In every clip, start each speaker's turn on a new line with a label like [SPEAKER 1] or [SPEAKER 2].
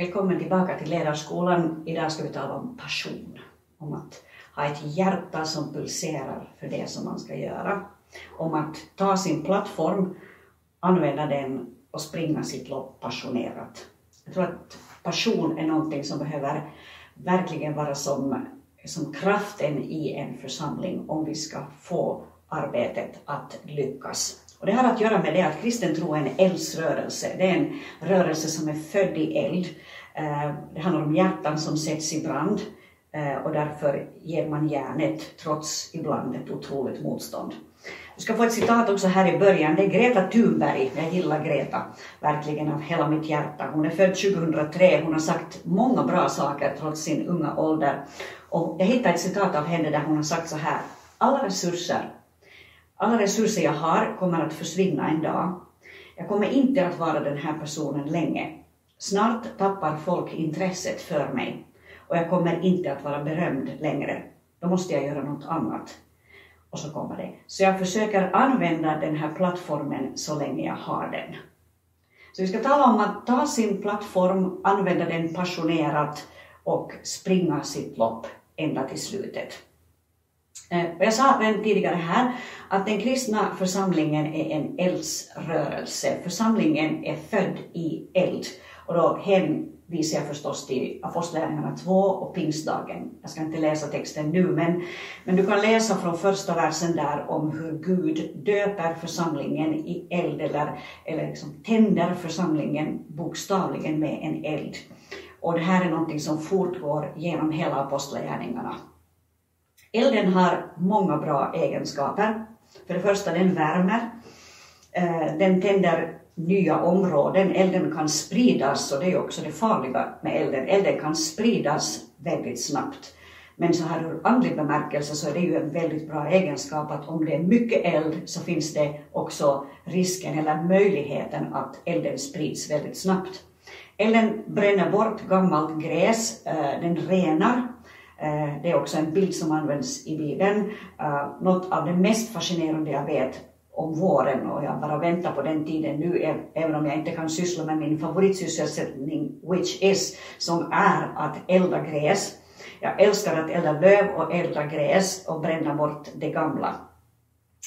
[SPEAKER 1] Välkommen tillbaka till Ledarskolan. Idag ska vi tala om passion, om att ha ett hjärta som pulserar för det som man ska göra, om att ta sin plattform, använda den och springa sitt lopp passionerat. Jag tror att passion är någonting som behöver verkligen vara som, som kraften i en församling om vi ska få arbetet att lyckas. Och det har att göra med det att kristen tro är en eldsrörelse. Det är en rörelse som är född i eld. Eh, det handlar om hjärtan som sätts i brand eh, och därför ger man järnet trots ibland ett otroligt motstånd. Du ska få ett citat också här i början. Det är Greta Thunberg. Jag gillar Greta verkligen av hela mitt hjärta. Hon är född 2003. Hon har sagt många bra saker trots sin unga ålder. Och jag hittade ett citat av henne där hon har sagt så här. Alla resurser alla resurser jag har kommer att försvinna en dag. Jag kommer inte att vara den här personen länge. Snart tappar folk intresset för mig och jag kommer inte att vara berömd längre. Då måste jag göra något annat. Och så kommer det. Så jag försöker använda den här plattformen så länge jag har den. Så vi ska tala om att ta sin plattform, använda den passionerat och springa sitt lopp ända till slutet. Eh, och jag sa redan tidigare här att den kristna församlingen är en eldsrörelse. Församlingen är född i eld. Och då hänvisar jag förstås till Apostlagärningarna 2 och pingstdagen. Jag ska inte läsa texten nu, men, men du kan läsa från första versen där om hur Gud döper församlingen i eld, eller, eller liksom tänder församlingen bokstavligen med en eld. Och det här är någonting som fortgår genom hela Apostlagärningarna. Elden har många bra egenskaper. För det första, den värmer. Eh, den tänder nya områden. Elden kan spridas, och det är också det farliga med elden. Elden kan spridas väldigt snabbt. Men så här ur andlig bemärkelse så är det ju en väldigt bra egenskap att om det är mycket eld så finns det också risken eller möjligheten att elden sprids väldigt snabbt. Elden bränner bort gammalt gräs, eh, den renar Eh, det är också en bild som används i Bibeln. Eh, något av det mest fascinerande jag vet om våren och jag bara väntar på den tiden nu, även om jag inte kan syssla med min favoritsysselsättning, which is, som är att elda gräs. Jag älskar att elda löv och elda gräs och bränna bort det gamla.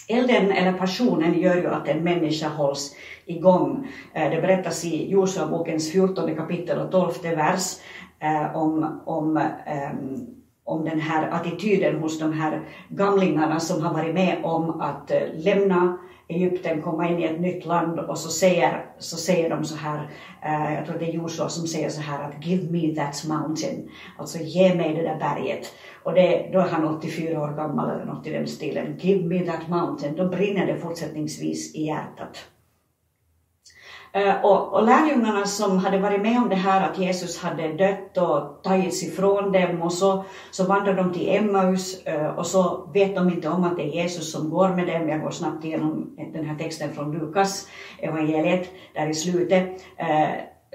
[SPEAKER 1] Elden eller passionen gör ju att en människa hålls igång. Eh, det berättas i Josua-bokens 14 kapitel och 12 vers om, om um, om den här attityden hos de här gamlingarna som har varit med om att eh, lämna Egypten, komma in i ett nytt land och så säger, så säger de så här, eh, jag tror det är Joshua som säger så här att give me that mountain, alltså ge mig det där berget. Och det, då är han 84 år gammal eller något i den stilen, give me that mountain, då brinner det fortsättningsvis i hjärtat. Eh, och, och lärjungarna som hade varit med om det här att Jesus hade dött och tagits ifrån dem och så, så vandrar de till Emmaus eh, och så vet de inte om att det är Jesus som går med dem. Jag går snabbt igenom den här texten från Lukas evangeliet där i slutet. Eh,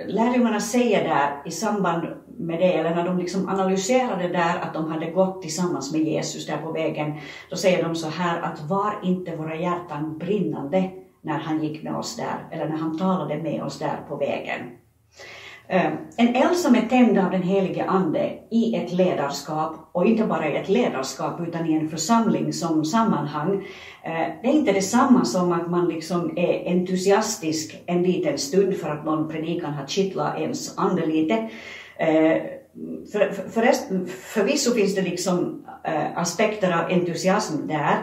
[SPEAKER 1] lärjungarna säger där i samband med det, eller när de liksom analyserade där att de hade gått tillsammans med Jesus där på vägen, då säger de så här att var inte våra hjärtan brinnande när han gick med oss där, eller när han talade med oss där på vägen. Ehm, en eld som är tänd av den helige Ande i ett ledarskap, och inte bara i ett ledarskap utan i en församling som sammanhang, ehm, det är inte detsamma som att man liksom är entusiastisk en liten stund för att någon predikan har kittlat ens ande lite. Ehm, för, för, förvisso finns det liksom äh, aspekter av entusiasm där,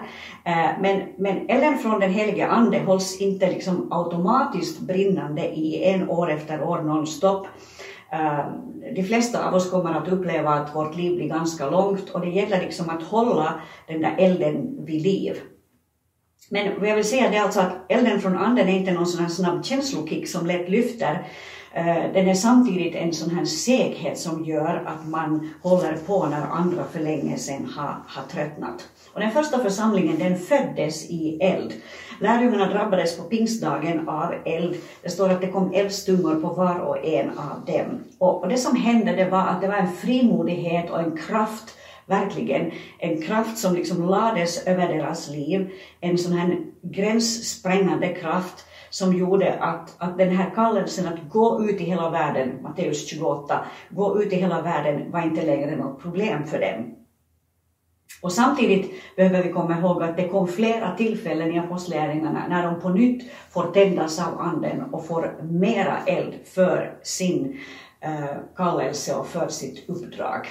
[SPEAKER 1] äh, men, men elden från den helige Ande hålls inte liksom automatiskt brinnande i en år efter år nonstop. Äh, de flesta av oss kommer att uppleva att vårt liv blir ganska långt och det gäller liksom att hålla den där elden vid liv. Men vad jag vill säga är alltså att elden från anden är inte någon sån här snabb känslokick som lätt lyfter, Eh, den är samtidigt en sån här seghet som gör att man håller på när andra för länge sedan har, har tröttnat. Och den första församlingen den föddes i eld. Lärjungarna drabbades på pingstdagen av eld. Det står att det kom eldstungor på var och en av dem. Och, och det som hände det var att det var en frimodighet och en kraft verkligen en kraft som liksom lades över deras liv, en sån här gränssprängande kraft som gjorde att, att den här kallelsen att gå ut i hela världen, Matteus 28, gå ut i hela världen var inte längre något problem för dem. Och samtidigt behöver vi komma ihåg att det kom flera tillfällen i apostlärningarna när de på nytt får tändas av anden och får mera eld för sin eh, Eh, kallelse och för sitt uppdrag.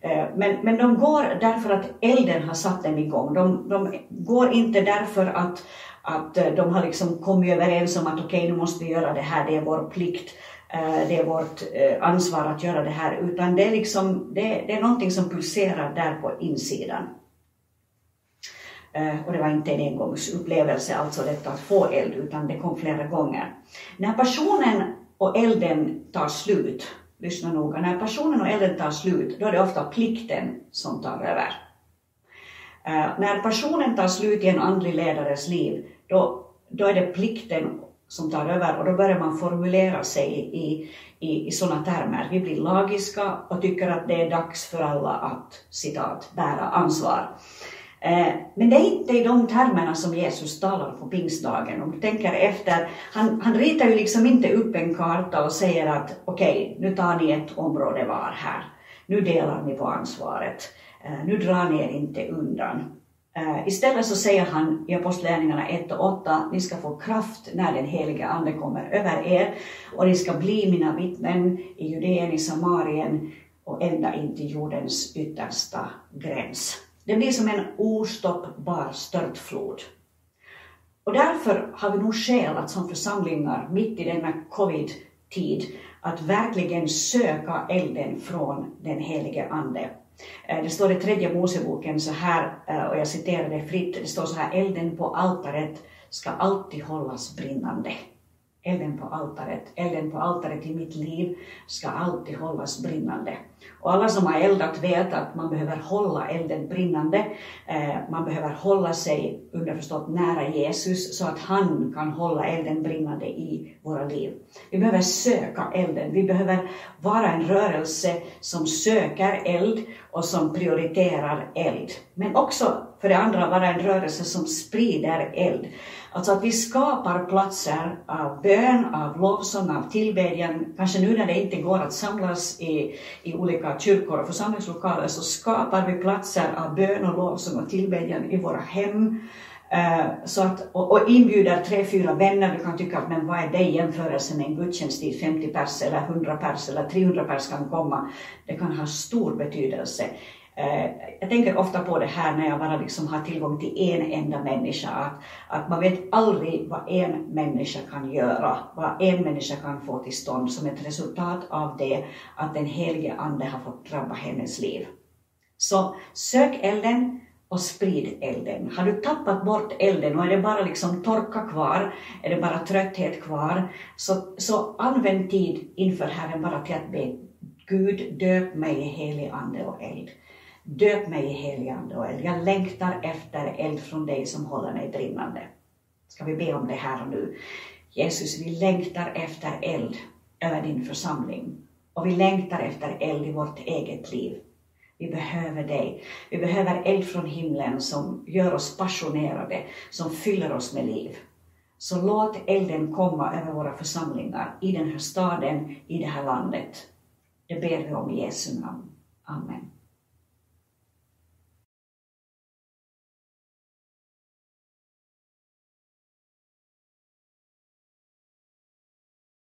[SPEAKER 1] Eh, men, men de går därför att elden har satt dem igång. De, de går inte därför att, att eh, de har liksom kommit överens om att okej, okay, nu måste vi göra det här, det är vår plikt. Det är vårt ansvar att göra det här, utan det är, liksom, det, det är någonting som pulserar där på insidan. Och det var inte en engångsupplevelse, alltså detta att få eld, utan det kom flera gånger. När personen och elden tar slut, lyssna noga, när passionen och elden tar slut, då är det ofta plikten som tar över. Eh, när passionen tar slut i en andlig ledares liv, då, då är det plikten som tar över och då börjar man formulera sig i, i, i sådana termer. Vi blir lagiska och tycker att det är dags för alla att citat, bära ansvar. Eh, men det är inte i de termerna som Jesus talar på pingstdagen. Om du tänker efter, han, han ritar ju liksom inte upp en karta och säger att okej, okay, nu tar ni ett område var här. Nu delar ni på ansvaret. Eh, nu drar ni er inte undan. Eh, istället så säger han i Apostlagärningarna 1 och 8, ni ska få kraft när den heliga Ande kommer över er och ni ska bli mina vittnen i Judeen, i Samarien och ända in till jordens yttersta gräns. Det blir som en ostoppbar störtflod. Och därför har vi nog skäl att som församlingar mitt i denna covid-tid att verkligen söka elden från den helige Ande. Eh, det står i tredje Moseboken så här, eh, och jag citerar det fritt, det står så här, elden på altaret ska alltid hållas brinnande. Elden på altaret, elden på altaret i mitt liv ska alltid hållas brinnande. Och alla som har eldat vet att man behöver hålla elden brinnande. Eh, man behöver hålla sig underförstått nära Jesus så att han kan hålla elden brinnande i våra liv. Vi behöver söka elden. Vi behöver vara en rörelse som söker eld och som prioriterar eld. Men också för det andra vara en rörelse som sprider eld. Alltså att vi skapar platser av bön, av lovsång, av tillbedjan. Kanske nu när det inte går att samlas i, i olika kyrkor och församlingslokaler så skapar vi platser av bön och lovsång och tillbedjan i våra hem. Uh, så att, och, och inbjuder tre, fyra vänner. Du kan tycka att men vad är det i jämförelse med en gudstjänst dit 50 pers eller 100 pers eller 300 pers kan komma. Det kan ha stor betydelse. Eh, jag tänker ofta på det här när jag bara liksom har tillgång till en enda människa, att, att man vet aldrig vad en människa kan göra, vad en människa kan få till stånd som ett resultat av det att den helige Ande har fått drabba hennes liv. Så sök elden och sprid elden. Har du tappat bort elden och är det bara liksom torka kvar, är det bara trötthet kvar, så, så använd tid inför Herren bara till att be Gud döp mig i helig ande och eld. Döp mig i helig ande och eld. Jag längtar efter eld från dig som håller mig brinnande. Ska vi be om det här och nu? Jesus, vi längtar efter eld över din församling och vi längtar efter eld i vårt eget liv. Vi behöver dig. Vi behöver eld från himlen som gör oss passionerade, som fyller oss med liv. Så låt elden komma över våra församlingar, i den här staden, i det här landet. Det ber vi om i Jesu namn. Amen.